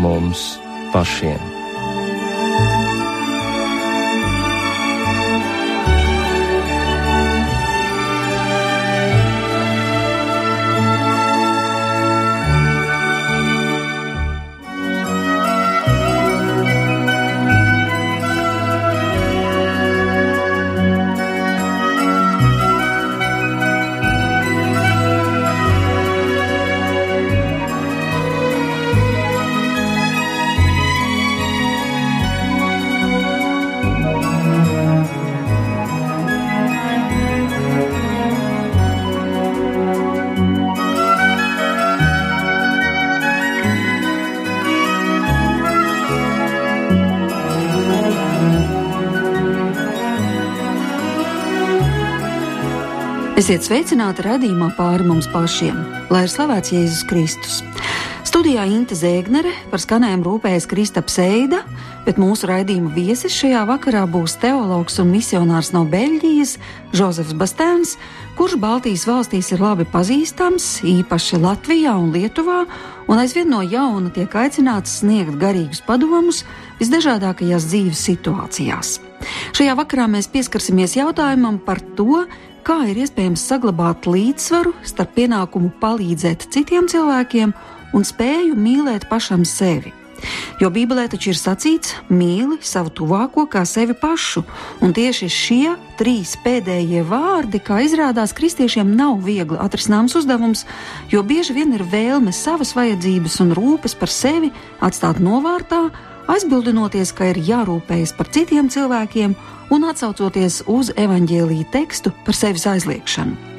mums pašiem. Esiet sveicināti radījumā pāri mums pašiem, lai ir slavēts Jēzus Kristus. Studijā Inte Zēgnere par skanējumu rūpējas Kristaps Eida, bet mūsu raidījuma viesis šajā vakarā būs teologs un misionārs no Beļģijas Žozefs Bastēns, kurš Baltijas valstīs ir labi pazīstams, īpaši Latvijā un Lietuvā, un aizvien no jauna tiek aicināts sniegt garīgus padomus visdažādākajās dzīves situācijās. Šajā vakarā mēs pieskarsimies jautājumam par to, kā ir iespējams saglabāt līdzsvaru starp pienākumu palīdzēt citiem cilvēkiem un spēju mīlēt pašam sevi. Jo Bībelē taču ir sacīts, mīli savu tuvāko kā sevi pašu, un tieši šie trīs pēdējie vārdi, kā izrādās, kristiešiem nav viegli atrisināms uzdevums, jo bieži vien ir vēlme savas vajadzības un rūpes par sevi atstāt novārtā, aizbildinoties, ka ir jārūpējas par citiem cilvēkiem un atsaucoties uz evaņģēlīja tekstu par sevis aizliekšanu.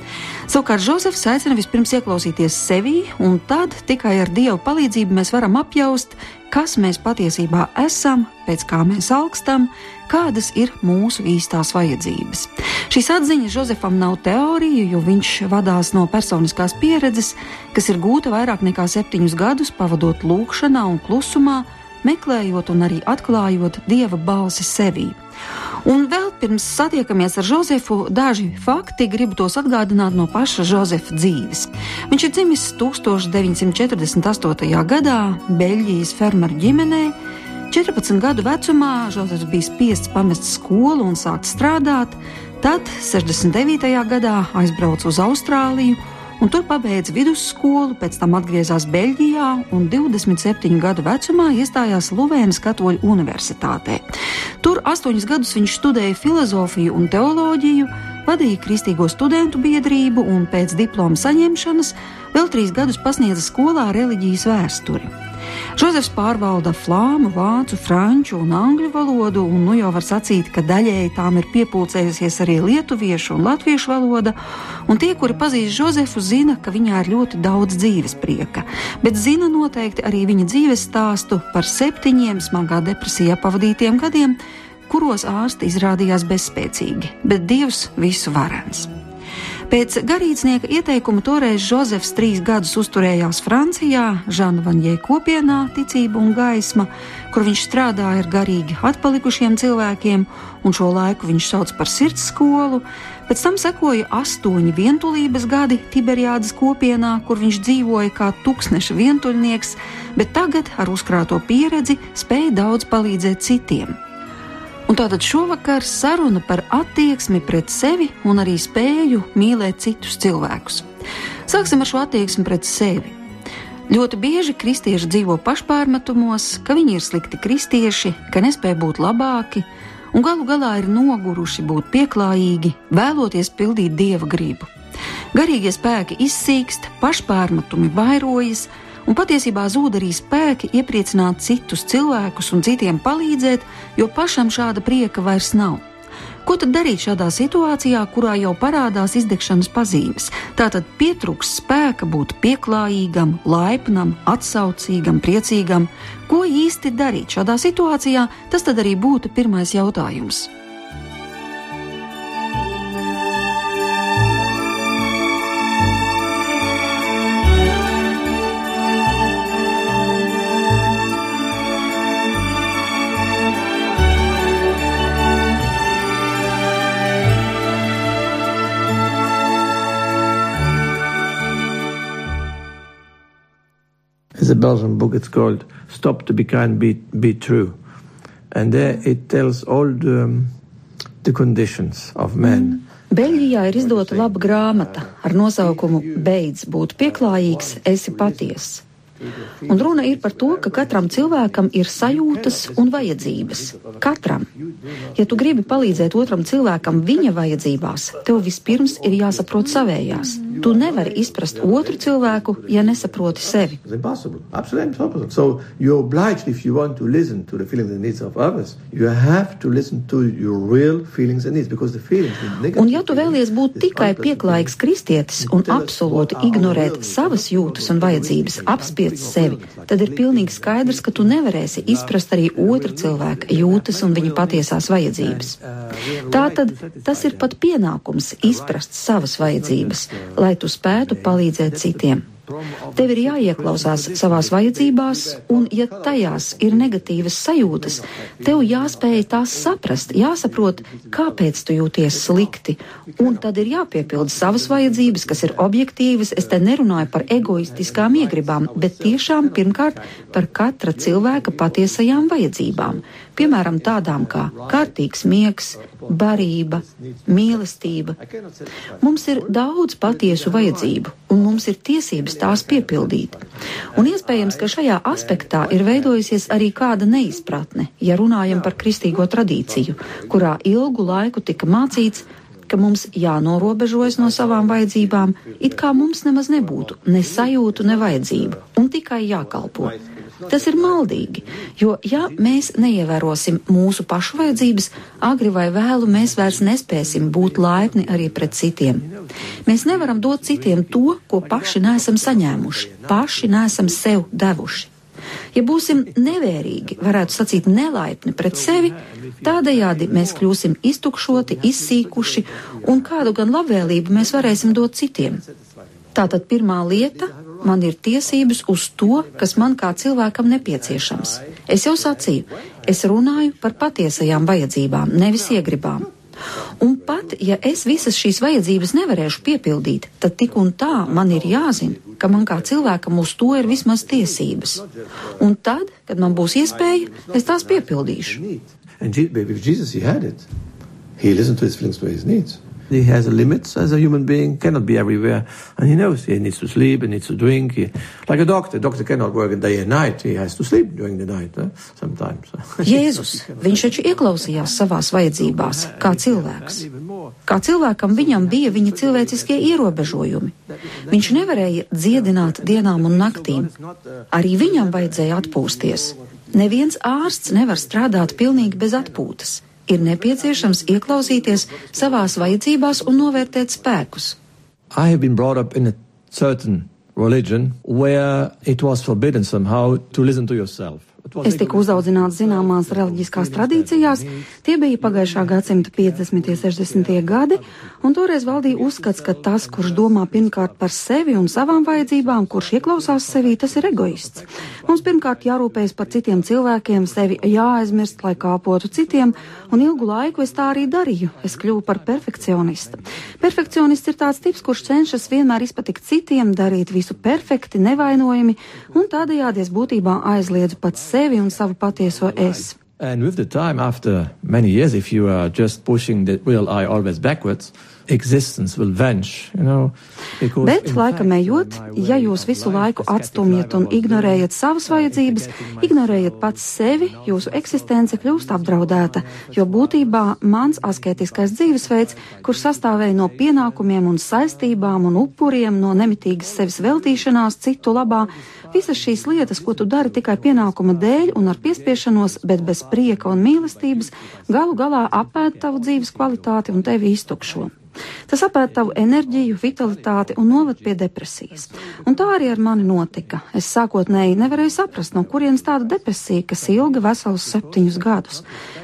Savukārt Jozefs aicina vispirms ieklausīties sevī, un tad tikai ar Dieva palīdzību mēs varam apjaust, kas mēs patiesībā esam, pēc kā mēs augstam, kādas ir mūsu īstās vajadzības. Šīs atziņas Jozefam nav teorija, jo viņš vadās no personiskās pieredzes, kas ir gūta vairāk nekā septiņus gadus pavadot lūkšanā un klusumā, meklējot un arī atklājot Dieva balsi sevī. Un vēl pirms satiekamies ar Jozefu, daži fakti gribu tos atgādināt no paša Jozefa dzīves. Viņš ir dzimis 1948. gadā Beļģijas fermeru ģimenē. 14 gadu vecumā Jozefs bija spiests pamest skolu un sākt strādāt, tad 69. gadā aizbrauca uz Austrāliju un tur pabeidza vidusskolu, pēc tam atgriezās Beļģijā un 27 gadu vecumā iestājās Luvēnas Katoļu Universitātē. Tur astoņus gadus viņš studēja filozofiju un teoloģiju, vadīja Kristīgo studentu biedrību un pēc diploma saņemšanas vēl trīs gadus pasniedza skolā reliģijas vēsturi. Žozefs pārvalda flāmu, vācu, franču un angļu valodu, un nu jau var sacīt, ka daļēji tām ir piepūcējusies arī lietuviešu un latviešu valoda, un tie, kuri pazīst Žozefu, zina, ka viņā ir ļoti daudz dzīves prieka, bet zina noteikti arī viņa dzīves stāstu par septiņiem smagā depresijā pavadītiem gadiem, kuros ārsti izrādījās bezspēcīgi, bet Dievs visu varens. Pēc garīdznieka ieteikuma toreiz Žozefs trīs gadus uzturējās Francijā, Žana Vanjē kopienā Ticība un gaisma, kur viņš strādāja ar garīgi atpalikušiem cilvēkiem, un šo laiku viņš sauc par sirds skolu. Pēc tam sekoja astoņi vientulības gadi Tiberiādas kopienā, kur viņš dzīvoja kā tūkstneša vientuļnieks, bet tagad ar uzkrāto pieredzi spēja daudz palīdzēt citiem. Un tātad šovakar saruna par attieksmi pret sevi un arī spēju mīlēt citus cilvēkus. Sāksim ar šo attieksmi pret sevi. Ļoti bieži kristieši dzīvo pašpārmetumos, ka viņi ir slikti kristieši, ka nespēj būt labāki, un galu galā ir noguruši būt pieklājīgi, vēloties pildīt dieva gribu. Garīgie spēki izsīkst, pašpārmetumi vairojas, un patiesībā zūd arī spēki iepriecināt citus cilvēkus un citiem palīdzēt, jo pašam šāda prieka vairs nav. Ko tad darīt šādā situācijā, kurā jau parādās izdegšanas pazīmes? Tātad pietrūks spēka būt pieklājīgam, laipnam, atsaucīgam, priecīgam. Ko īsti darīt šādā situācijā? Tas tad arī būtu pirmais jautājums. A Belgian book. It's called "Stop to Be Kind, Be Be True," and there it tells all the um, the conditions of men. Beļģijā ir izdota laba grāmata ar nosaukumu Beidz būt pieklājīgs, esi patiess. Un runa ir par to, ka katram cilvēkam ir sajūtas un vajadzības. Katram. Ja tu gribi palīdzēt otram cilvēkam viņa vajadzībās, tev vispirms ir jāsaprot savējās. Tu nevari izprast otru cilvēku, ja nesaproti sevi. So to to others. Un ja tu vēlies būt tikai pieklājīgs kristietis un absolūti ignorēt savas jūtas un vajadzības, apspiest sevi, tad ir pilnīgi skaidrs, ka tu nevarēsi izprast arī otra cilvēka jūtas un viņa patiesās vajadzības. Tātad tas ir pat pienākums izprast savas vajadzības, lai tu spētu palīdzēt citiem. Tev ir jāieklausās savās vajadzībās, un, ja tajās ir negatīvas sajūtas, tev jāspēj tās saprast, jāsaprot, kāpēc tu jūties slikti, un tad ir jāpiepilda savas vajadzības, kas ir objektīvas. Es te nerunāju par egoistiskām iegribām, bet tiešām pirmkārt par katra cilvēka patiesajām vajadzībām piemēram, tādām kā kārtīgs miegs, barība, mīlestība. Mums ir daudz patiesu vajadzību, un mums ir tiesības tās piepildīt. Un iespējams, ka šajā aspektā ir veidojusies arī kāda neizpratne, ja runājam par kristīgo tradīciju, kurā ilgu laiku tika mācīts, ka mums jānorobežojas no savām vajadzībām, it kā mums nemaz nebūtu ne sajūtu, ne vajadzību, un tikai jākalpo. Tas ir maldīgi, jo ja mēs neievērosim mūsu pašu vajadzības, agri vai vēlu mēs vairs nespēsim būt laipni arī pret citiem. Mēs nevaram dot citiem to, ko paši nesam saņēmuši, paši nesam sev devuši. Ja būsim nevērīgi, varētu sacīt nelaipni pret sevi, tādējādi mēs kļūsim iztukšoti, izsīkuši, un kādu gan labvēlību mēs varēsim dot citiem. Tātad pirmā lieta man ir tiesības uz to, kas man kā cilvēkam nepieciešams. Es jau sacīju, es runāju par patiesajām vajadzībām, nevis iegribām. Un pat, ja es visas šīs vajadzības nevarēšu piepildīt, tad tik un tā man ir jāzina, ka man kā cilvēkam uz to ir vismaz tiesības. Un tad, kad man būs iespēja, es tās piepildīšu. And Jesus, he has limits as a human being, cannot be everywhere, and he knows he needs to sleep, he needs to drink. He, like a doctor, a doctor cannot work day and night, he has to sleep during the night uh, sometimes. Jēzus, viņš taču ieklausījās savās vajadzībās, kā cilvēks. Kā cilvēkam viņam bija viņa cilvēciskie ierobežojumi. Viņš nevarēja dziedināt dienām un naktīm. Arī viņam vajadzēja atpūsties. Neviens ārsts nevar strādāt pilnīgi bez atpūtas ir nepieciešams ieklausīties savās vajadzībās un novērtēt spēkus. Religion where it was forbidden somehow to listen to yourself. Es tiku uzaudzināts zināmās reliģiskās tradīcijās, tie bija pagājušā gadsimta 50. un 60. gadi, un toreiz valdīja uzskats, ka tas, kurš domā pirmkārt par sevi un savām vajadzībām, kurš ieklausās sevī, tas ir egoists. Mums pirmkārt jārūpējas par citiem cilvēkiem, sevi jāaizmirst, lai kāpotu citiem, un ilgu laiku es tā arī darīju. Es kļuvu par perfekcionistu. Perfekcionists ir tāds tips, kurš cenšas vienmēr izpatikt citiem, darīt visu perfekti, nevainojami, un tādējādi es būtībā aizliedzu pats sevi un savu patieso es. And with the time, after many years, if you are just pushing the real I always backwards, will vanish, you know, Bet, laikam ejot, ja jūs visu laiku atstumjat un ignorējat savas vajadzības, ignorējat pats sevi, jūsu eksistence kļūst apdraudēta, jo būtībā mans asketiskais dzīvesveids, kurš sastāvēja no pienākumiem un saistībām un upuriem, no nemitīgas sevis veltīšanās citu labā, visas šīs lietas, ko tu dari tikai pienākuma dēļ un ar piespiešanos, bet bez prieka un mīlestības, galu galā apēd tavu dzīves kvalitāti un tevi iztukšo. Tas apēd tavu enerģiju, vitalitāti un noved pie depresijas. Un tā arī ar mani notika. Es sākotnēji nevarēju saprast, no kurienes tāda depresija, kas ilga veselus septiņus gadus.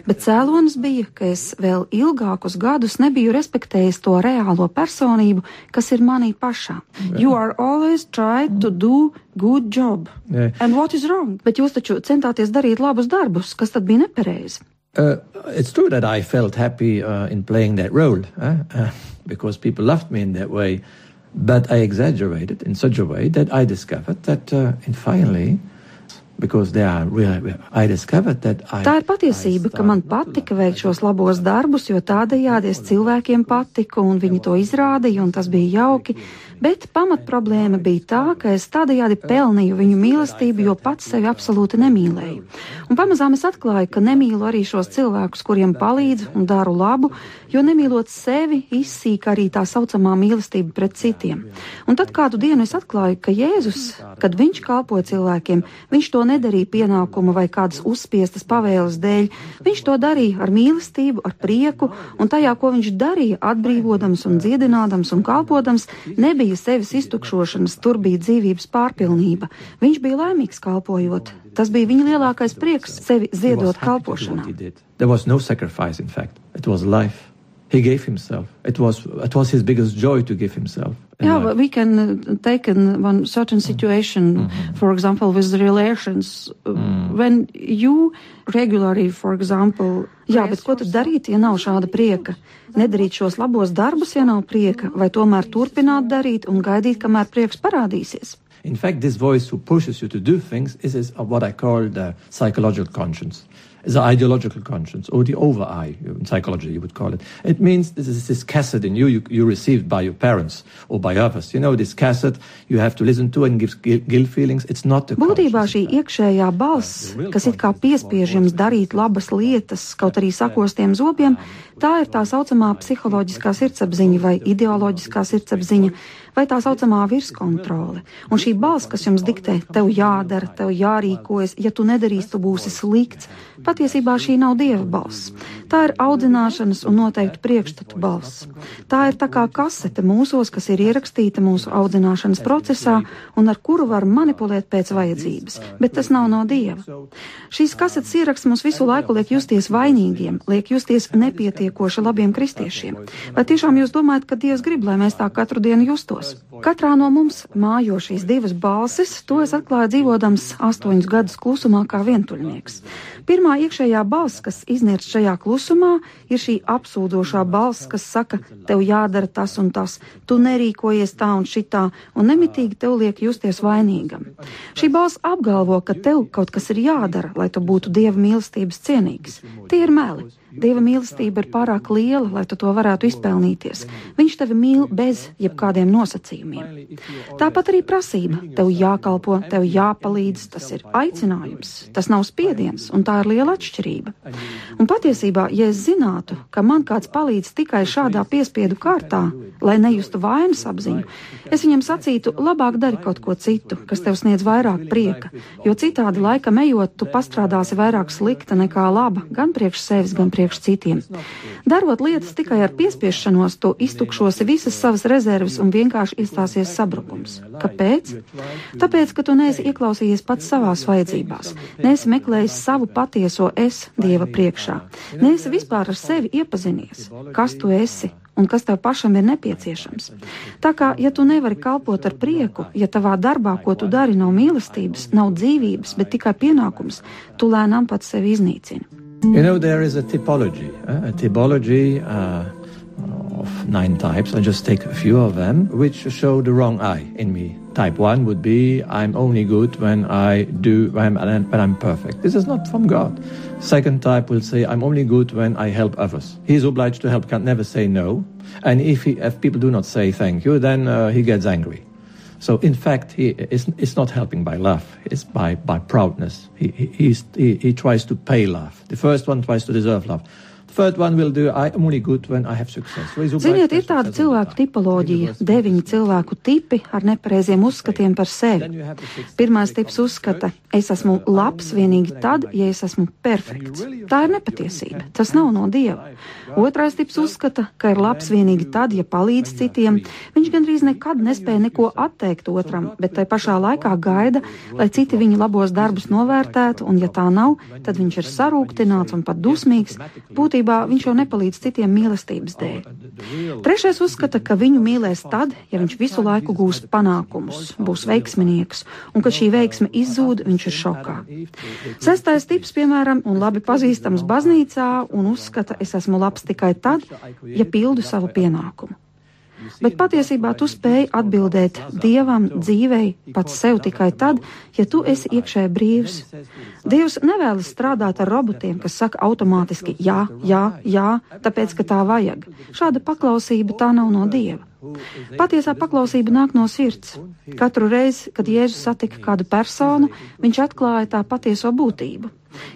Bet cēlonis bija, ka es vēl ilgākus gadus nebiju respektējis to reālo personību, kas ir manī pašā. You are always trying to do good job. Yeah. And what is wrong? Bet jūs taču centāties darīt labus darbus, kas tad bija nepareizi. Uh, it's true that I felt happy uh, in playing that role uh, because people loved me in that way. But I exaggerated in such a way that I discovered that, uh, and finally, Really, Tā ir patiesība, ka man patika veikt šos labos darbus, jo tādējādi es cilvēkiem patiku un viņi to izrādīja, un tas bija jauki. Bet pamatproblēma bija tā, ka es tādējādi pelnīju viņu mīlestību, jo pats sevi absolūti nemīlēju. Un pamazām es atklāju, ka nemīlu arī šos cilvēkus, kuriem palīdzu un daru labu, jo nemīlot sevi, izsīk arī tā saucamā mīlestība pret citiem. Un tad kādu dienu es atklāju, ka Jēzus, kad viņš kalpo cilvēkiem, viņš to nedarīja pienākuma vai kādas uzspiestas pavēles dēļ, viņš to darīja ar mīlestību, ar prieku, un tajā, ko viņš darīja, atbrīvodams un dziedinādams un kalpodams, nebija sevis iztukšošanas, tur bija dzīvības pārpilnība. Viņš bija laimīgs kalpojot. Tas bija viņa lielākais prieks sevi ziedot kalpošanā. He gave himself. It was it was his biggest joy to give himself. Yeah, but we can uh, take in one certain situation, mm -hmm. for example, with the relations. Uh, mm. When you regularly, for example, jā, bet ko tad darīt, ja nav šāda prieka? Nedarīt šos labos darbus, ja nav prieka, vai tomēr turpināt darīt un gaidīt, kamēr prieks parādīsies? In fact, this voice who pushes you to do things is, is what I call the psychological conscience. The ideological conscience, or the over I, in psychology you would call it. It means this is this cassette in you, you, you received by your parents or by others. You know, this cassette you have to listen to and gives guilt feelings. It's not the Būtībā šī iekšējā balss, kas it kā piespiež jums darīt labas lietas, kaut arī sakostiem zobiem, tā ir tā saucamā psiholoģiskā sirdsapziņa vai ideoloģiskā sirdsapziņa vai tā saucamā virskontrole. Un šī balss, kas jums diktē, tev jādara, tev jārīkojas, ja tu nedarīsi, tu būsi slikts, patiesībā šī nav dieva balss. Tā ir audzināšanas un noteikti priekšstatu balss. Tā ir tā kā kasete mūsos, kas ir ierakstīta mūsu audzināšanas procesā un ar kuru var manipulēt pēc vajadzības, bet tas nav no dieva. Šīs kasetes ieraksts mums visu laiku liek justies vainīgiem, liek justies nepietiekoši labiem kristiešiem. Vai tiešām jūs domājat, ka Dievs grib, lai mēs tā katru dienu justos? Katrā no mums mājo šīs divas balsis, to es atklāju dzīvodams astoņus gadus klusumā kā vientuļnieks. Pirmā iekšējā balss, kas iznirst šajā klusumā, ir šī apsūdošā balss, kas saka, tev jādara tas un tas, tu nerīkojies tā un šitā, un nemitīgi tev liek justies vainīgam. Šī balss apgalvo, ka tev kaut kas ir jādara, lai tu būtu dieva mīlestības cienīgs. Tie ir meli. Dieva mīlestība ir pārāk liela, lai tu to varētu izpelnīties. Viņš tevi mīl bez jebkādiem nosacījumiem. Tāpat arī prasība. Tev jākalpo, tev jāpalīdz, tas ir aicinājums, tas nav spiediens, un tā ir liela atšķirība. Un patiesībā, ja es zinātu, ka man kāds palīdz tikai šādā piespiedu kārtā, lai nejustu vainas apziņu, es viņam sacītu, labāk dari kaut ko citu, kas tev sniedz vairāk prieka, jo citādi laikam ejot, tu pastrādāsi vairāk slikta nekā laba, gan priekš sevis, gan priekš priekš citiem. Darot lietas tikai ar piespiešanos, to iztukšosi visas savas rezerves un vienkārši iestāsies sabrukums. Kāpēc? Tāpēc, ka tu neesi ieklausījies pats savās vajadzībās, neesi meklējis savu patieso es Dieva priekšā, neesi vispār ar sevi iepazinies, kas tu esi un kas tev pašam ir nepieciešams. Tā kā, ja tu nevari kalpot ar prieku, ja tavā darbā, ko tu dari, nav mīlestības, nav dzīvības, bet tikai pienākums, tu lēnām pats sevi iznīcini. You know, there is a typology, uh, a typology uh, of nine types. I just take a few of them, which show the wrong eye in me. Type one would be I'm only good when I do when I'm, when I'm perfect. This is not from God. Second type will say I'm only good when I help others. He is obliged to help, can never say no. And if he, if people do not say thank you, then uh, he gets angry. So in fact, he is it's not helping by love; it's by by proudness. He he, he he tries to pay love. The first one tries to deserve love. Ziniet, ir tāda cilvēku tipoloģija, deviņi cilvēku tipi ar nepareiziem uzskatiem par sevi. Pirmais tips uzskata, es esmu labs vienīgi tad, ja es esmu perfekts. Tā ir nepatiesība, tas nav no Dieva. Otrais tips uzskata, ka ir labs vienīgi tad, ja palīdz citiem. Viņš gandrīz nekad nespēja neko atteikt otram, bet tai pašā laikā gaida, lai citi viņa labos darbus novērtētu, un ja tā nav, tad viņš ir sarūktināts un pat dusmīgs. Būtībā Būtībā viņš jau nepalīdz citiem mīlestības dēļ. Trešais uzskata, ka viņu mīlēs tad, ja viņš visu laiku gūs panākumus, būs veiksminieks, un kad šī veiksme izzūd, viņš ir šokā. Sestais tips, piemēram, un labi pazīstams baznīcā, un uzskata, es esmu labs tikai tad, ja pildu savu pienākumu. Bet patiesībā tu spēj atbildēt Dievam dzīvei pats sev tikai tad, ja tu esi iekšēji brīvs. Dievs nevēlas strādāt ar robotiem, kas saka automātiski jā, jā, jā, tāpēc, ka tā vajag. Šāda paklausība tā nav no Dieva. Patiesā paklausība nāk no sirds. Katru reizi, kad Jēzus satika kādu personu, viņš atklāja tā patieso būtību.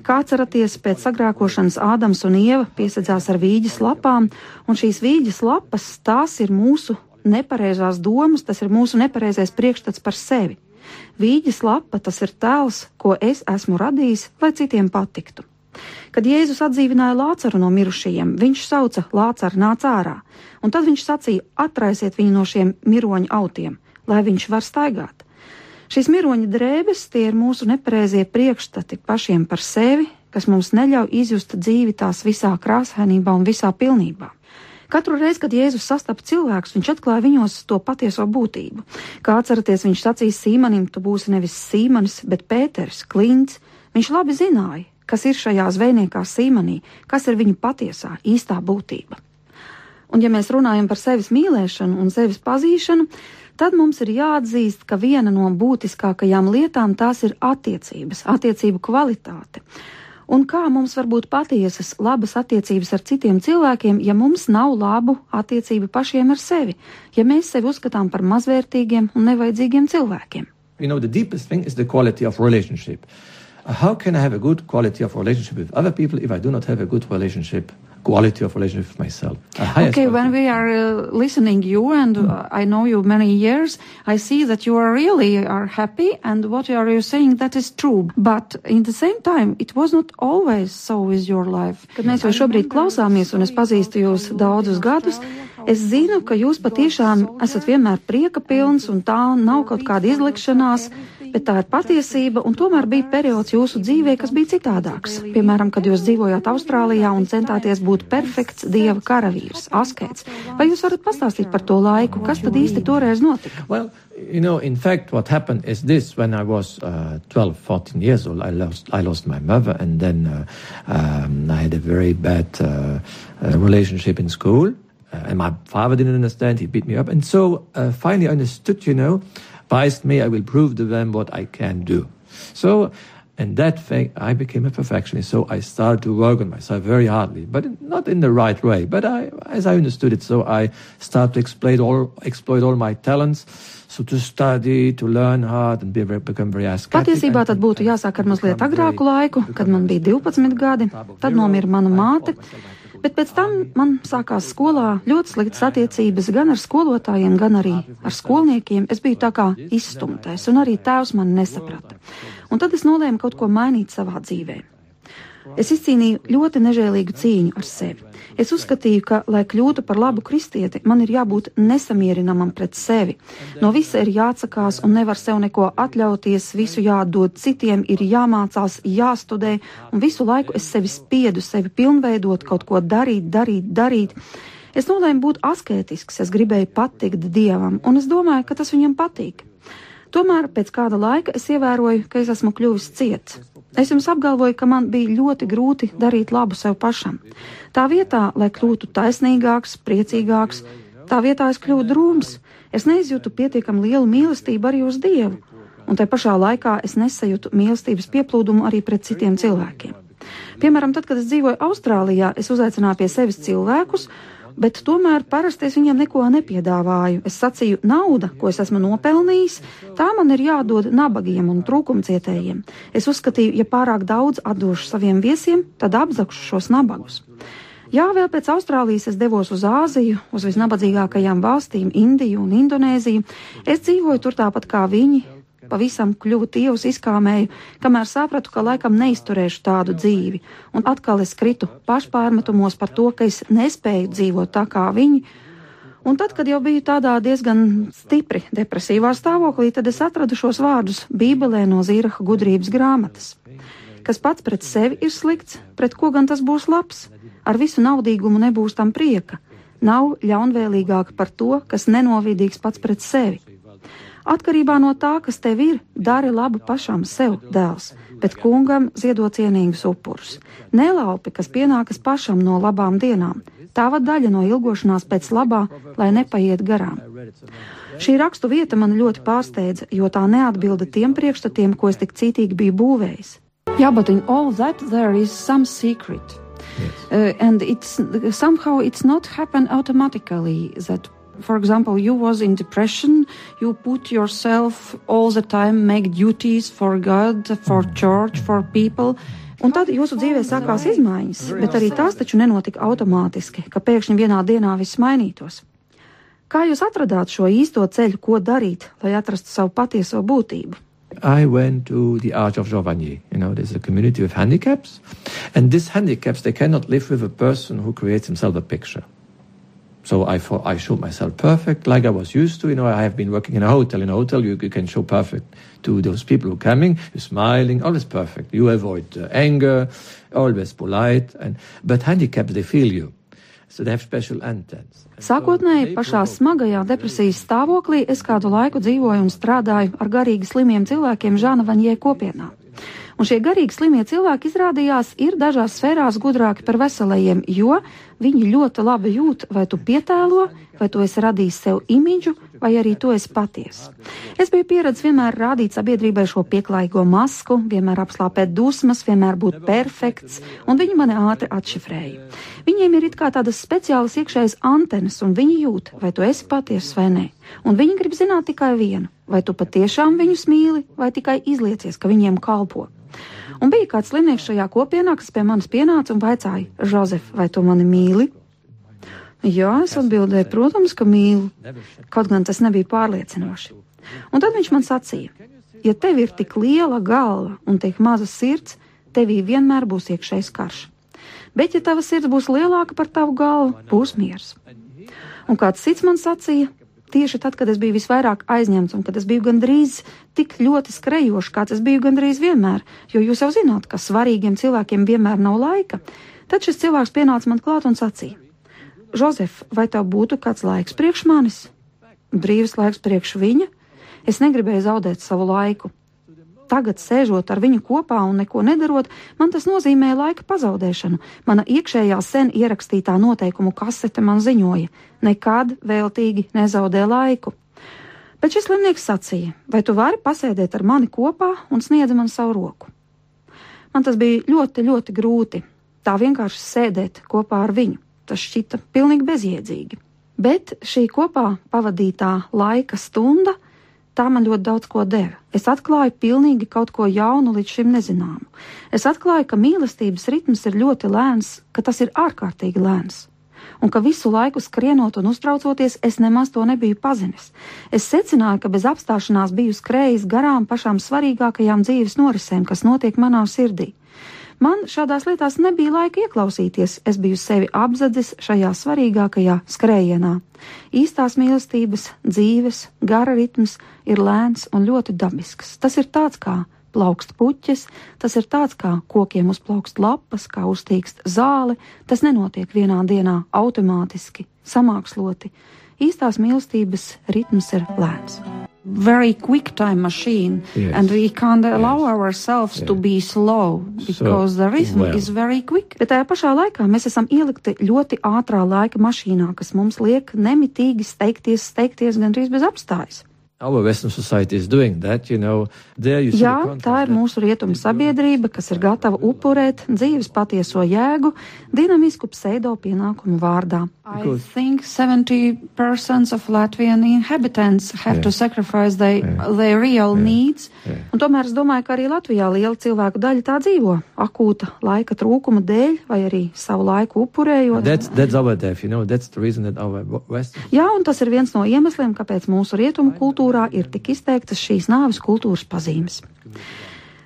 Kā atceraties, pēc sagrākošanas Ādams un Ieva piesadzās ar vīģes lapām, un šīs vīģes lapas tās ir mūsu nepareizās domas, tas ir mūsu nepareizais priekšstats par sevi. Vīģes lapa tas ir tēls, ko es esmu radījis, lai citiem patiktu. Kad Jēzus atdzīvināja Lācaru no mirušajiem, viņš sauca Lācaru nāc ārā, un tad viņš sacīja: atraisiet viņu no šiem miroņu autiem, lai viņš var staigāt. Šīs miroņa drēbes tie ir mūsu nepareizie priekšstati pašiem par sevi, kas mums neļauj izjust dzīvi tās visā krāsainībā un visā pilnībā. Katru reizi, kad Jēzus sastapa cilvēkus, viņš atklāja viņos to patieso būtību. Kā atceraties, viņš sacīja Sīmanim, tu būsi nevis Sīmanis, bet Pēters, Klints. Viņš labi zināja, kas ir šajā zvejniekā Sīmanī, kas ir viņa patiesā, īstā būtība. Un ja mēs runājam par sevis mīlēšanu un sevis pazīšanu, tad mums ir jāatzīst, ka viena no būtiskākajām lietām tās ir attiecības, attiecību kvalitāte. Un kā mums var būt patiesas, labas attiecības ar citiem cilvēkiem, ja mums nav labu attiecību pašiem ar sevi, ja mēs sevi uzskatām par mazvērtīgiem un nevajadzīgiem cilvēkiem? You know, the deepest thing is the quality of relationship. How can I have a good quality of relationship with other people if I do not have a good relationship quality of relationship with myself. Okay, when we are uh, listening you and uh, I know you many years, I see that you are really are happy and what are you saying that is true. But in the same time, it was not always so with your life. Kad mēs jau šobrīd klausāmies un es pazīstu jūs daudzus gadus, es zinu, ka jūs patiešām esat vienmēr prieka pilns un tā nav kaut kāda izlikšanās bet tā ir patiesība, un tomēr bija periods jūsu dzīvē, kas bija citādāks. Piemēram, kad jūs dzīvojāt Austrālijā un centāties būt perfekts dieva karavīrs, askets. Vai jūs varat pastāstīt par to laiku, kas tad īsti toreiz notika? Well, you know, in fact, what happened is this: when I was uh, 12, 14 years old, I lost, I lost my mother, and then uh, um, I had a very bad uh, uh, relationship in school. Uh, and my father didn't understand; he beat me up, and so uh, finally I understood, you know. Despise me, I will prove to them what I can do. So, in that fact, I became a perfectionist. So I started to work on myself very hardly, but not in the right way. But I, as I understood it, so I started to exploit all, exploit all my talents. So to study, to learn hard and be very, become very ascetic. Patiesībā tad būtu jāsāk ar mazliet agrāku laiku, kad man bija 12 gadi. Tad nomira mana māte. Bet pēc tam man sākās skolā ļoti sliktas attiecības gan ar skolotājiem, gan arī ar skolniekiem. Es biju tā kā izstumtais, un arī tēvs mani nesaprata. Un tad es nolēmu kaut ko mainīt savā dzīvēm. Es izcīnīju ļoti nežēlīgu cīņu ar sevi. Es uzskatīju, ka, lai kļūtu par labu kristieti, man ir jābūt nesamierinamam pret sevi. No visa ir jāatsakās un nevar sev neko atļauties, visu jādod citiem, ir jāmācās, jāstudē, un visu laiku es sevi spiedu, sevi pilnveidot, kaut ko darīt, darīt, darīt. Es nolēmu būt asketisks, es gribēju patikt Dievam, un es domāju, ka tas viņam patīk. Tomēr pēc kāda laika es ievēroju, ka es esmu kļuvis ciets. Es jums apgalvoju, ka man bija ļoti grūti darīt labu sev pašam. Tā vietā, lai kļūtu taisnīgāks, priecīgāks, tā vietā es kļuvu drūms. Es neizjūtu pietiekami lielu mīlestību arī uz Dievu, un tai pašā laikā es nesajūtu mīlestības pieplūdumu arī pret citiem cilvēkiem. Piemēram, tad, kad es dzīvoju Austrālijā, es uzaicināju pie sevis cilvēkus, bet tomēr parasti es viņiem neko nepiedāvāju. Es sacīju, nauda, ko es esmu nopelnījis, tā man ir jādod nabagiem un trūkumcietējiem. Es uzskatīju, ja pārāk daudz atdošu saviem viesiem, tad apzakšu šos nabagus. Jā, vēl pēc Austrālijas es devos uz Āziju, uz visnabadzīgākajām valstīm, Indiju un Indonēziju. Es dzīvoju tur tāpat kā viņi, pavisam kļuvu tievus izkāmēju, kamēr sapratu, ka laikam neizturēšu tādu dzīvi, un atkal es kritu pašpārmetumos par to, ka es nespēju dzīvot tā kā viņi. Un tad, kad jau biju tādā diezgan stipri depresīvā stāvoklī, tad es atradu šos vārdus Bībelē no Zīraha gudrības grāmatas. Kas pats pret sevi ir slikts, pret ko gan tas būs labs? Ar visu naudīgumu nebūs tam prieka. Nav ļaunvēlīgāk par to, kas nenovidīgs pats pret sevi. Atkarībā no tā, kas tev ir, dari labu pašam sev, dēls. bet kungam ziedo cienīgus upurus. Nelaupi, kas pienākas pašam no labām dienām, tava daļa no ilgošanās pēc labā, lai nepaiet garām. Šī rakstu vieta man ļoti pārsteidza, jo tā neatbilda tiem priekšstatiem, ko es tik cītīgi biju būvējis. Jā, yeah, but in all that there is some secret. Yes. Uh, and it's somehow it's not happen automatically that for example, you was in depression, you put yourself all the time make duties for God, for church, for people. Un tad jūsu dzīvē sākās izmaiņas, bet arī tās taču nenotika automātiski, ka pēkšņi vienā dienā viss mainītos. Kā jūs atradāt šo īsto ceļu, ko darīt, lai atrastu savu patieso būtību? I went to the Arch of Giovanni. You know, there's a community of handicaps, and these handicaps they cannot live with a person who creates himself a picture. So I thought I showed myself perfect, like I was used to. You know, I have been working in a hotel. In a hotel, you, you can show perfect to those people who are coming. You're smiling, always perfect. You avoid uh, anger, always polite. And but handicaps, they feel you. So they have special antennas. Sākotnēji pašā smagajā depresijas stāvoklī es kādu laiku dzīvoju un strādāju ar garīgi slimiem cilvēkiem Žāna Vaņie kopienā. Un šie garīgi slimie cilvēki izrādījās ir dažās sfērās gudrāki par veselajiem, jo viņi ļoti labi jūt, vai tu pietēlo, vai tu esi radījis sev imidžu, vai arī tu esi patiesa. Es biju pieredzējis vienmēr rādīt sabiedrībai šo pieklājīgo masku, vienmēr apslāpēt dusmas, vienmēr būt perfekts, un viņi mani ātri atšifrēja. Viņiem ir it kā tādas speciālas iekšējas antenas, un viņi jūt, vai tu esi patiesa vai nē. Un viņi grib zināt tikai vienu, vai tu patiešām viņus mīli, vai tikai izliecies, ka viņiem kalpo. Un bija kāds slimnieks šajā kopienā, kas pie manis pienāca un vaicāja: Žozef, vai tu mani mīli? Jā, es atbildēju, protams, ka mīlu, kaut gan tas nebija pārliecinoši. Un tad viņš man sacīja: Ja tev ir tik liela galva un tik maza sirds, tevī vienmēr būs iekšējs karš. Bet, ja tava sirds būs lielāka par tavu galvu, būs miers. Un kāds cits man sacīja, tieši tad, kad es biju visvairāk aizņemts un kad es biju gandrīz tik ļoti skrejošs, kā tas biju gandrīz vienmēr, jo jūs jau zināt, ka svarīgiem cilvēkiem vienmēr nav laika, tad šis cilvēks pienāca man klāt un sacīja: Žozef, vai tev būtu kāds laiks priekš manis? Brīvs laiks priekš viņa? Es negribēju zaudēt savu laiku tagad sēžot ar viņu kopā un neko nedarot, man tas nozīmē laika pazaudēšanu. Mana iekšējā sen ierakstītā noteikumu kasete man ziņoja: nekad veltīgi nezaudē laiku. Bet šis slimnieks sacīja: Vai tu vari pasēdēt ar mani kopā un sniedz man savu roku? Man tas bija ļoti, ļoti grūti. Tā vienkārši sēdēt kopā ar viņu. Tas šķita pilnīgi bezjēdzīgi. Bet šī kopā pavadītā laika stunda tā man ļoti daudz ko deva. Es atklāju pilnīgi kaut ko jaunu, līdz šim nezināmu. Es atklāju, ka mīlestības ritms ir ļoti lēns, ka tas ir ārkārtīgi lēns. Un ka visu laiku skrienot un uztraucoties, es nemaz to nebiju pazinis. Es secināju, ka bez apstāšanās biju skrējis garām pašām svarīgākajām dzīves norisēm, kas notiek manā sirdī. Man šādās lietās nebija laika ieklausīties, es biju sevi apzadzis šajā svarīgākajā skrējienā. Īstās mīlestības, dzīves, gara ritms ir lēns un ļoti dabisks. Tas ir tāds kā plaukst puķis, tas ir tāds kā kokiem uzplaukst lapas, kā uztīkst zāle, tas nenotiek vienā dienā automātiski, samāksloti. Īstās mīlestības ritms ir lēns very quick time machine yes. and we can't allow yes. ourselves yes. to be slow because so, the rhythm well. is very quick. Bet tajā pašā laikā mēs esam ielikti ļoti ātrā laika mašīnā, kas mums liek nemitīgi steigties, steigties gandrīz bez apstājas. That, you know, Jā, tā ir mūsu rietumu sabiedrība, kas ir gatava upurēt dzīves patieso jēgu dinamisku pseido pienākumu vārdā. I think 70% of Latvian inhabitants have yeah. to sacrifice their, yeah. their real yeah. needs. Yeah. Un tomēr es domāju, ka arī Latvijā liela cilvēku daļa tā dzīvo akūta laika trūkuma dēļ vai arī savu laiku upurējot. That's, that's our death, you know, that's the reason that our West... Jā, un tas ir viens no iemesliem, kāpēc mūsu rietumu kultūrā ir tik izteiktas šīs nāves kultūras pazīmes.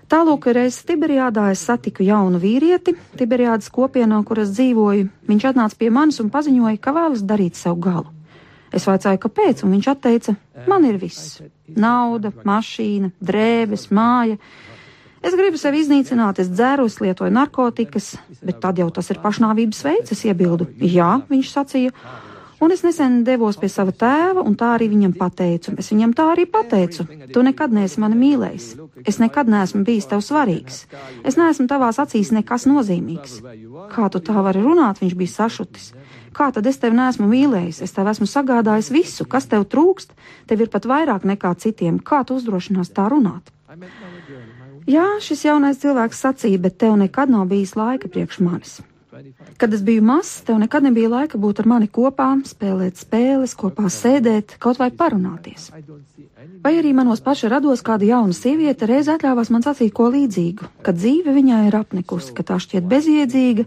Tālūk, reiz Tiberijādā es satiku jaunu vīrieti, Tiberijādas kopienā, kur es dzīvoju. Viņš atnāca pie manis un paziņoja, ka vēlas darīt sev galu. Es vaicāju, kāpēc, un viņš teica, man ir viss - nauda, mašīna, drēbes, māja. Es gribu sevi iznīcināt, es dzēru, es lietoju narkotikas, bet tad jau tas ir pašnāvības veids, es iebildu. Jā, viņš sacīja, Un es nesen devos pie sava tēva, un tā arī viņam pateicu. Es viņam tā arī pateicu. Tu nekad neesi mani mīlējis. Es nekad neesmu bijis tev svarīgs. Es neesmu tavās acīs nekas nozīmīgs. Kā tu tā vari runāt? Viņš bija sašutis. Kā tad es tevi neesmu mīlējis? Es tev esmu sagādājis visu, kas tev trūkst. Tev ir pat vairāk nekā citiem. Kā tu uzdrošinās tā runāt? Jā, šis jaunais cilvēks sacīja, bet tev nekad nav bijis laika priekš manis. Kad es biju mazs, tev nekad nebija laika būt ar mani kopā, spēlēt spēles, kopā sēdēt, kaut vai parunāties. Vai arī manos paša rados kāda jauna sieviete reiz atļāvās man sacīt ko līdzīgu, ka dzīve viņai ir apnikusi, ka tā šķiet bezjēdzīga,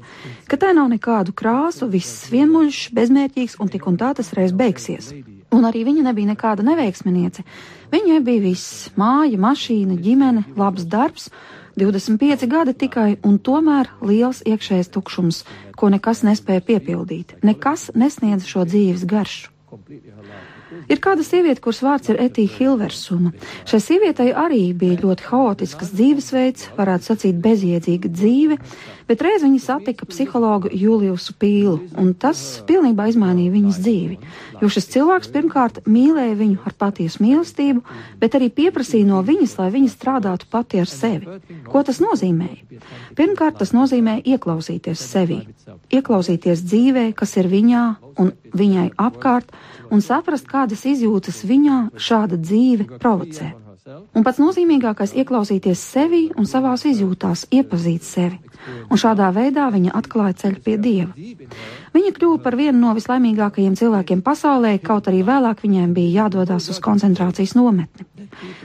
ka tā nav nekādu krāsu, viss vienmuļš, bezmērķīgs un tik un tā tas reiz beigsies. Un arī viņa nebija nekāda neveiksminiece. Viņai bija viss - māja, mašīna, ģimene, labs darbs 25 gadi tikai, un tomēr liels iekšējs tukšums, ko nekas nespēja piepildīt. Nekas nesniedz šo dzīves garšu. Ir kāda sieviete, kuras vārds ir Etija Hilversuma. Šai sievietei arī bija ļoti haotisks dzīvesveids, varētu sacīt bezjēdzīga dzīve, bet reiz viņa satika psihologu Juliusu Pīlu, un tas pilnībā izmainīja viņas dzīvi. Jo šis cilvēks pirmkārt mīlēja viņu ar patiesu mīlestību, bet arī pieprasīja no viņas, lai viņa strādātu pati ar sevi. Ko tas nozīmēja? Pirmkārt, tas nozīmē ieklausīties sevī, ieklausīties dzīvē, kas ir viņā un viņai apkārt un saprast, kādas izjūtas viņā šāda dzīve provocē. Un pats nozīmīgākais - ieklausīties sevi un savās izjūtās, iepazīt sevi. Un šādā veidā viņa atklāja ceļu pie dieva. Viņa kļuva par vienu no vislaimīgākajiem cilvēkiem pasaulē, kaut arī vēlāk viņiem bija jādodas uz koncentrācijas nometni.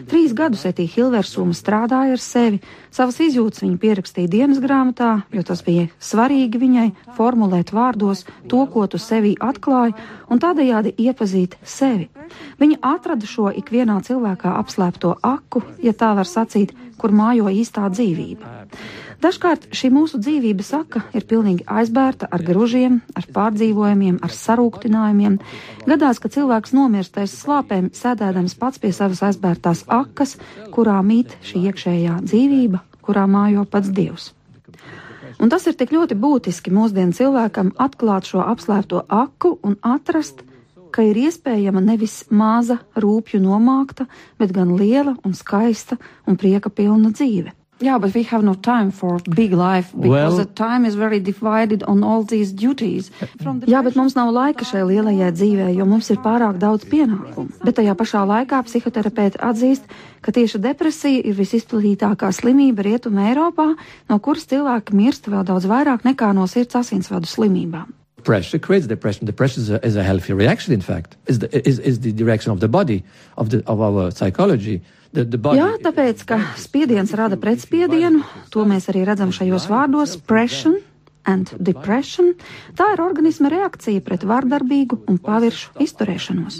Trīs gadus Etija Hilversuma strādāja ar sevi, savas izjūtas viņa pierakstīja dienas grāmatā, jo tas bija svarīgi viņai formulēt vārdos to, ko tu sevī atklāji, un tādējādi iepazīt sevi. Viņa atrada šo ikvienā cilvēkā apslēpto aku, ja tā var sacīt, kur mājo īstā dzīvība. Dažkārt šī mūsu dzīvības saka ir pilnīgi aizbērta ar gružiem, ar pārdzīvojumiem, ar sarūktinājumiem. Gadās, ka cilvēks nomirst aiz slāpēm, sēdēdams pats pie savas aizbērtās akas, kurā mīt šī iekšējā dzīvība, kurā mājo pats Dievs. Un tas ir tik ļoti būtiski mūsdienu cilvēkam atklāt šo apslēpto aku un atrast, ka ir iespējama nevis maza rūpju nomākta, bet gan liela un skaista un prieka pilna dzīve. Yeah, but we have no time for big life because well, the time is very divided on all these duties. The Jā, bet mums nav laika šai lielajai dzīvē, jo mums ir pārāk daudz pienākumu. Bet tajā pašā laikā psihoterapeiti atzīst, ka tieši depresija ir visizplatītākā slimība Rietuma Eiropā, no kuras cilvēki mirst vēl daudz vairāk nekā no sirds asinsvadu slimībām. Pressure creates depression. Depression is a, is a healthy reaction, in fact, is the, is, is the direction of the body, of, the, of our psychology. The, the body... Jā, tāpēc, ka spiediens rada pretspiedienu, to mēs arī redzam šajos vārdos - pression and depression. Tā ir organisma reakcija pret vardarbīgu un paviršu izturēšanos.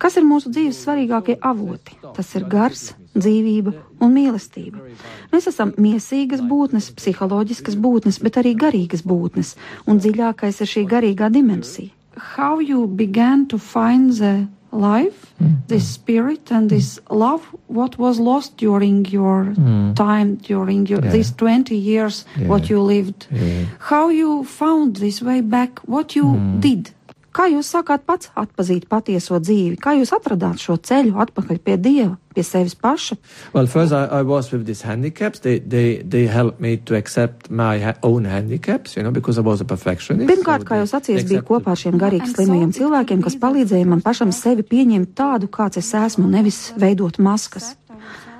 Kas ir mūsu dzīves svarīgākie avoti? Tas ir gars, dzīvība un mīlestība. Mēs esam miesīgas būtnes, psiholoģiskas būtnes, bet arī garīgas būtnes, un dziļākais ir šī garīgā dimensija. How you began to find the life, mm. this spirit and this love, what was lost during your mm. time, during your, yeah. these 20 years, yeah. what you lived, yeah. how you found this way back, what you mm. did. Kā jūs sākāt pats atpazīt patieso dzīvi? Kā jūs atradāt šo ceļu atpakaļ pie Dieva, pie sevis paša? Well, first I, I was with these handicaps. They, they, they helped me to accept my ha own handicaps, you know, because I was a perfectionist. Pirmkārt, so kā jūs sacījāt, bija kopā ar šiem garīgi slimajiem cilvēkiem, kas palīdzēja man pašam sevi pieņemt tādu, kāds es esmu, nevis veidot maskas.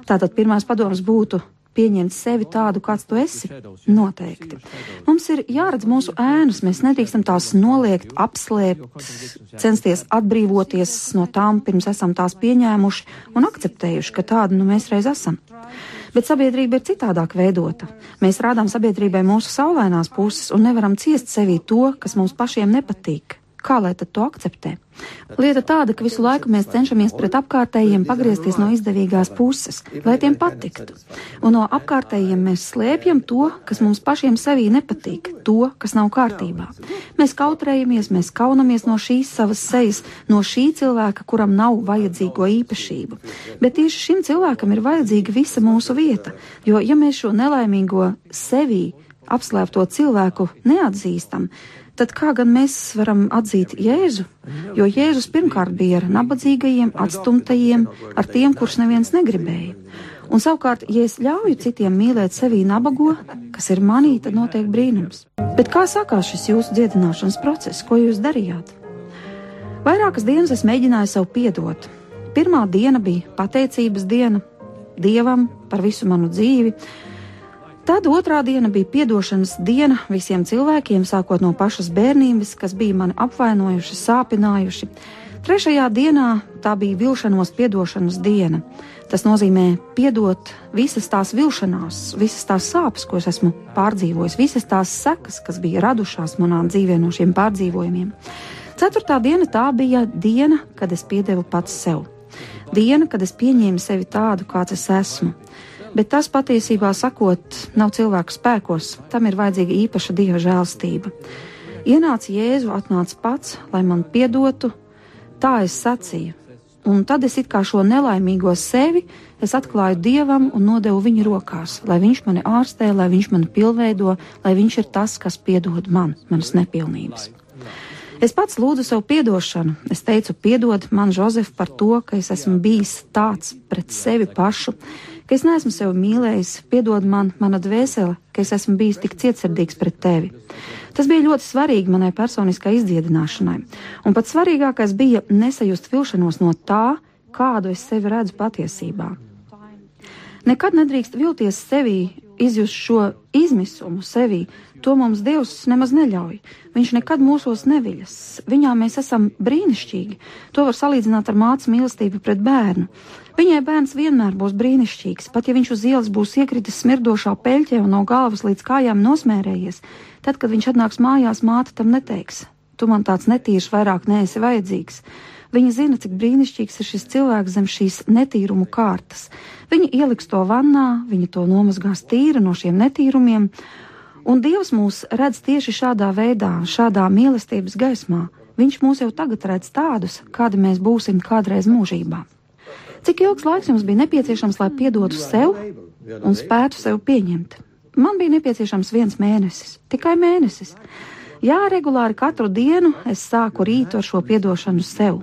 Tātad pirmās padomas būtu pieņemt sevi tādu, kāds tu esi? Noteikti. Mums ir jāredz mūsu ēnas, mēs nedrīkstam tās noliegt, apslēpt, censties atbrīvoties no tām, pirms esam tās pieņēmuši un akceptējuši, ka tāda nu mēs reiz esam. Bet sabiedrība ir citādāk veidota. Mēs rādām sabiedrībai mūsu saulainās puses un nevaram ciest sevī to, kas mums pašiem nepatīk. Kā lai tad to akceptē? Lieta tāda, ka visu laiku mēs cenšamies pret apkārtējiem pagriezties no izdevīgās puses, lai tiem patiktu. Un no apkārtējiem mēs slēpjam to, kas mums pašiem sevī nepatīk, to, kas nav kārtībā. Mēs kautrējamies, mēs kaunamies no šīs savas sejas, no šī cilvēka, kuram nav vajadzīgo īpašību. Bet tieši šim cilvēkam ir vajadzīga visa mūsu vieta, jo ja mēs šo nelaimīgo sevī apslēpto cilvēku neatzīstam, tad kā gan mēs varam atzīt Jēzu? Jo Jēzus pirmkārt bija ar nabadzīgajiem, atstumtajiem, ar tiem, kurus neviens negribēja. Un savukārt, ja es ļauju citiem mīlēt sevi nabago, kas ir manī, tad notiek brīnums. Bet kā sākās šis jūsu dziedināšanas process, ko jūs darījāt? Vairākas dienas es mēģināju sev piedot. Pirmā diena bija pateicības diena Dievam par visu manu dzīvi, Tad otrā diena bija atdošanas diena visiem cilvēkiem, sākot no pašas bērnības, kas bija mani apvainojuši, sāpinājuši. Trešajā dienā tā bija vilšanos atdošanas diena. Tas nozīmē piedot visas tās vilšanās, visas tās sāpes, ko es esmu pārdzīvojis, visas tās sekas, kas bija radušās manā dzīvē no šiem pārdzīvojumiem. Ceturtā diena tā bija diena, kad es piedevu pats sev. Diena, kad es pieņēmu sevi tādu, kāds es esmu bet tas patiesībā sakot, nav cilvēku spēkos, tam ir vajadzīga īpaša dieva žēlstība. Ienāca Jēzu, atnāca pats, lai man piedotu, tā es sacīju. Un tad es it kā šo nelaimīgo sevi atklāju dievam un nodevu viņu rokās, lai viņš mani ārstē, lai viņš mani pilnveido, lai viņš ir tas, kas piedod man, manas nepilnības. Es pats lūdzu sev atdošanu. Es teicu, piedod man, Jozef, par to, ka es esmu bijis tāds pret sevi pašu, ka es neesmu sevi mīlējis, piedod man, mana dvēsele, ka es esmu bijis tik cietsirdīgs pret tevi. Tas bija ļoti svarīgi manai personiskai izdziedināšanai, un pats svarīgākais bija nesajust vilšanos no tā, kādu es sevi redzu patiesībā. Nekad nedrīkst vilties sevī, izjust šo izmisumu sevī, to mums Dievs nemaz neļauj. Viņš nekad mūsos neviļas. Viņā mēs esam brīnišķīgi. To var salīdzināt ar mācu mīlestību pret bērnu. Viņai bērns vienmēr būs brīnišķīgs, pat ja viņš uz ielas būs iekritis smirdošā peļķē un no galvas līdz kājām nosmērējies. Tad, kad viņš atnāks mājās, māte tam neteiks: Tu man tāds netīrs vairāk neesi vajadzīgs. Viņa zina, cik brīnišķīgs ir šis cilvēks zem šīs netīrumu kārtas. Viņa ieliks to vannā, viņa to nomazgās tīra no šiem netīrumiem, un Dievs mūs redz tieši šādā veidā, šādā mīlestības gaismā. Viņš mūs jau tagad redz tādus, kādi mēs būsim kādreiz mūžībā. Cik ilgs laiks jums bija nepieciešams, lai piedotu sev un spētu sev pieņemt? Man bija nepieciešams viens mēnesis, tikai mēnesis. Jā, regulāri katru dienu es sāku rītu ar šo piedošanu sev.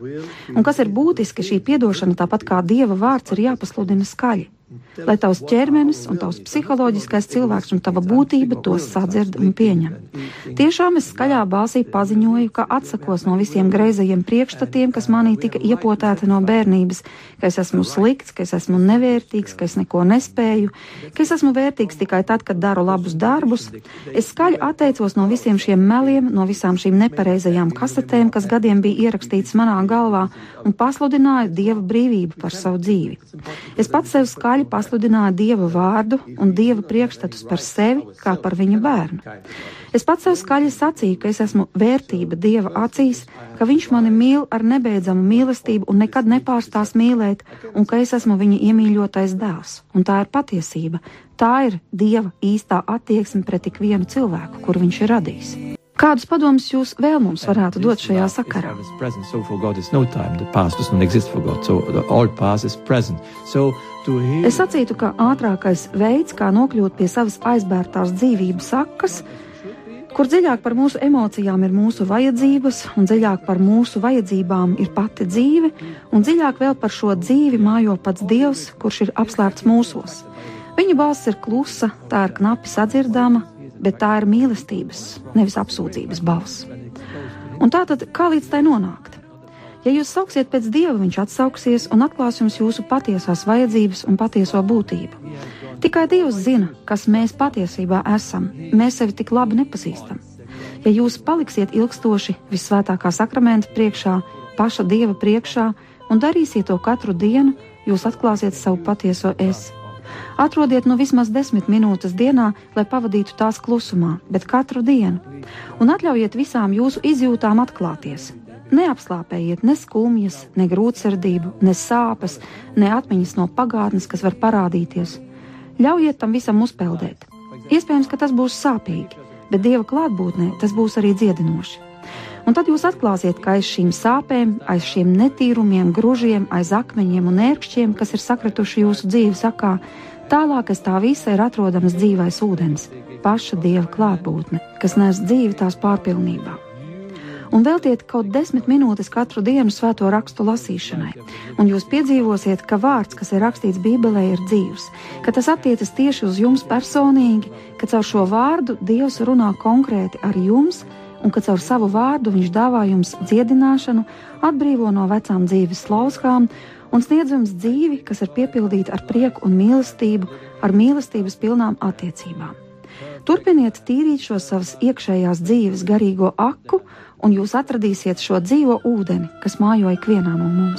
Un kas ir būtiski, šī piedošana, tāpat kā dieva vārds, ir jāpasludina skaļi lai tavs ķermenis un tavs psiholoģiskais cilvēks un tava būtība tos sadzird un pieņem. Tiešām es skaļā balsī paziņoju, ka atsakos no visiem greizajiem priekšstatiem, kas manī tika iepotēti no bērnības, ka es esmu slikts, ka es esmu nevērtīgs, ka es neko nespēju, ka es esmu vērtīgs tikai tad, kad daru labus darbus. Es skaļi atteicos no visiem šiem meliem, no visām šīm nepareizajām kasetēm, kas gadiem bija ierakstītas manā galvā, un pasludināju Dieva brīvību par savu dzīvi. Es pats sev skaļi skaļi pasludināja Dieva vārdu un Dieva priekšstatus par sevi kā par viņa bērnu. Es pats sev skaļi sacīju, ka es esmu vērtība Dieva acīs, ka Viņš mani mīl ar nebeidzamu mīlestību un nekad nepārstās mīlēt, un ka es esmu viņa iemīļotais dēls. Un tā ir patiesība. Tā ir Dieva īstā attieksme pret ikvienu cilvēku, kur Viņš ir radījis. Kādus padomus jūs vēl mums varētu dot šajā sakarā? Es sacītu, ka ātrākais veids, kā nokļūt pie savas aizbērtās dzīvības sakas, kur dziļāk par mūsu emocijām ir mūsu vajadzības, un dziļāk par mūsu vajadzībām ir pati dzīve, un dziļāk vēl par šo dzīvi mājo pats Dievs, kurš ir apslēpts mūsos. Viņa balss ir klusa, tā ir knapi sadzirdama, bet tā ir mīlestības, nevis apsūdzības balss. Un tā tad kā līdz tai nonākt? Ja jūs sauksiet pēc dieva, viņš atsauksies un atklās jums jūsu patiesās vajadzības un patieso būtību. Tikai Dievs zina, kas mēs patiesībā esam. Mēs sevi tik labi nepazīstam. Ja jūs paliksiet ilgstoši visvētākā sakramenta priekšā, paša Dieva priekšā un darīsiet to katru dienu, jūs atklāsiet savu patieso esi. Atrodiet nu vismaz desmit minūtes dienā, lai pavadītu tās klusumā, bet katru dienu, un atļaujiet visām jūsu izjūtām atklāties. Neapslāpējiet ne skumjas, ne grūtsirdību, ne sāpes, ne atmiņas no pagātnes, kas var parādīties. Ļaujiet tam visam uzpeldēt. Iespējams, ka tas būs sāpīgi, bet Dieva klātbūtnē tas būs arī dziedinoši. Un tad jūs atklāsiet, ka aiz šīm sāpēm, aiz šiem netīrumiem, gružiem, aiz akmeņiem un ērkšķiem, kas ir sakrituši jūsu dzīves sakā, tālāk aiz tā visa ir atrodams dzīvais ūdens, paša dieva klātbūtne. kas nes dzīvi tās pārpilnībā. Un veltiet kaut desmit minūtes katru dienu svēto rakstu lasīšanai, un jūs piedzīvosiet, ka vārds, kas ir rakstīts Bībelē, ir dzīvs, ka tas attiecas tieši uz jums personīgi, ka caur šo vārdu Dievs runā konkrēti ar jums, un ka caur savu vārdu Viņš dāvā jums dziedināšanu, atbrīvo no vecām dzīves lauskām un sniedz jums dzīvi, kas ir piepildīta ar prieku un mīlestību, ar mīlestības pilnām attiecībām. Turpiniet tīrīt šo savas iekšējās dzīves garīgo aku, un jūs atradīsiet šo dzīvo ūdeni, kas mājo ikvienā no mums.